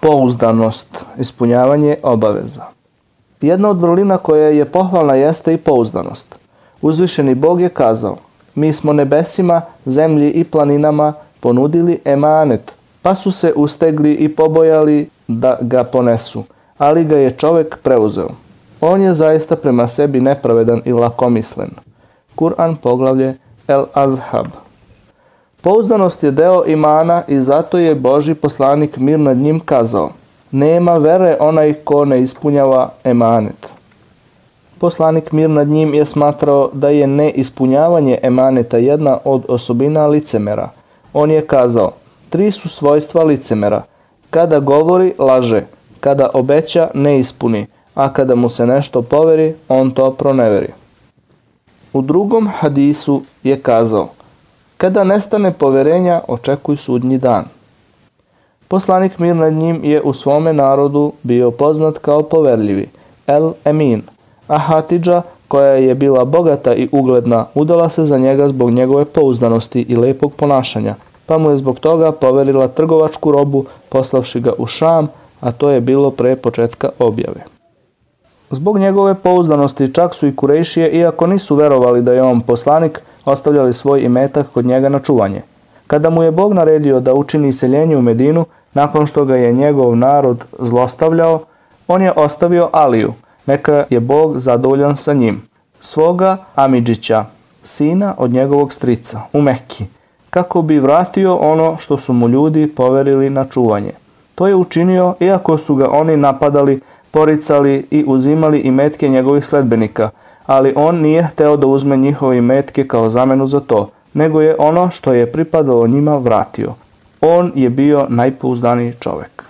Pouzdanost, ispunjavanje obaveza. Jedna od vrlina koja je pohvalna jeste i pouzdanost. Uzvišeni Bog je kazao, mi smo nebesima, zemlji i planinama ponudili emanet, pa su se ustegli i pobojali da ga ponesu, ali ga je čovek preuzeo. On je zaista prema sebi nepravedan i lakomislen. Kur'an poglavlje El Azhab. Pouzdanost je deo imana i zato je Boži poslanik mir nad njim kazao Nema vere onaj ko ne ispunjava emanet. Poslanik mir nad njim je smatrao da je neispunjavanje emaneta jedna od osobina licemera. On je kazao, tri su svojstva licemera. Kada govori, laže. Kada obeća, ne ispuni. A kada mu se nešto poveri, on to proneveri. U drugom hadisu je kazao, kada nestane poverenja, očekuj sudnji dan. Poslanik mir nad njim je u svome narodu bio poznat kao poverljivi, El Emin, a Hatidža, koja je bila bogata i ugledna, udala se za njega zbog njegove pouzdanosti i lepog ponašanja, pa mu je zbog toga poverila trgovačku robu poslavši ga u Šam, a to je bilo pre početka objave. Zbog njegove pouzdanosti čak su i Kurejšije, iako nisu verovali da je on poslanik, ostavljali svoj imetak kod njega na čuvanje. Kada mu je Bog naredio da učini iseljenje u Medinu, nakon što ga je njegov narod zlostavljao, on je ostavio Aliju, neka je Bog zadovoljan sa njim, svoga Amidžića, sina od njegovog strica, u Mekki, kako bi vratio ono što su mu ljudi poverili na čuvanje. To je učinio iako su ga oni napadali, poricali i uzimali i metke njegovih sledbenika, ali on nije hteo da uzme njihove metke kao zamenu za to, nego je ono što je pripadalo njima vratio. On je bio najpouzdaniji čovek.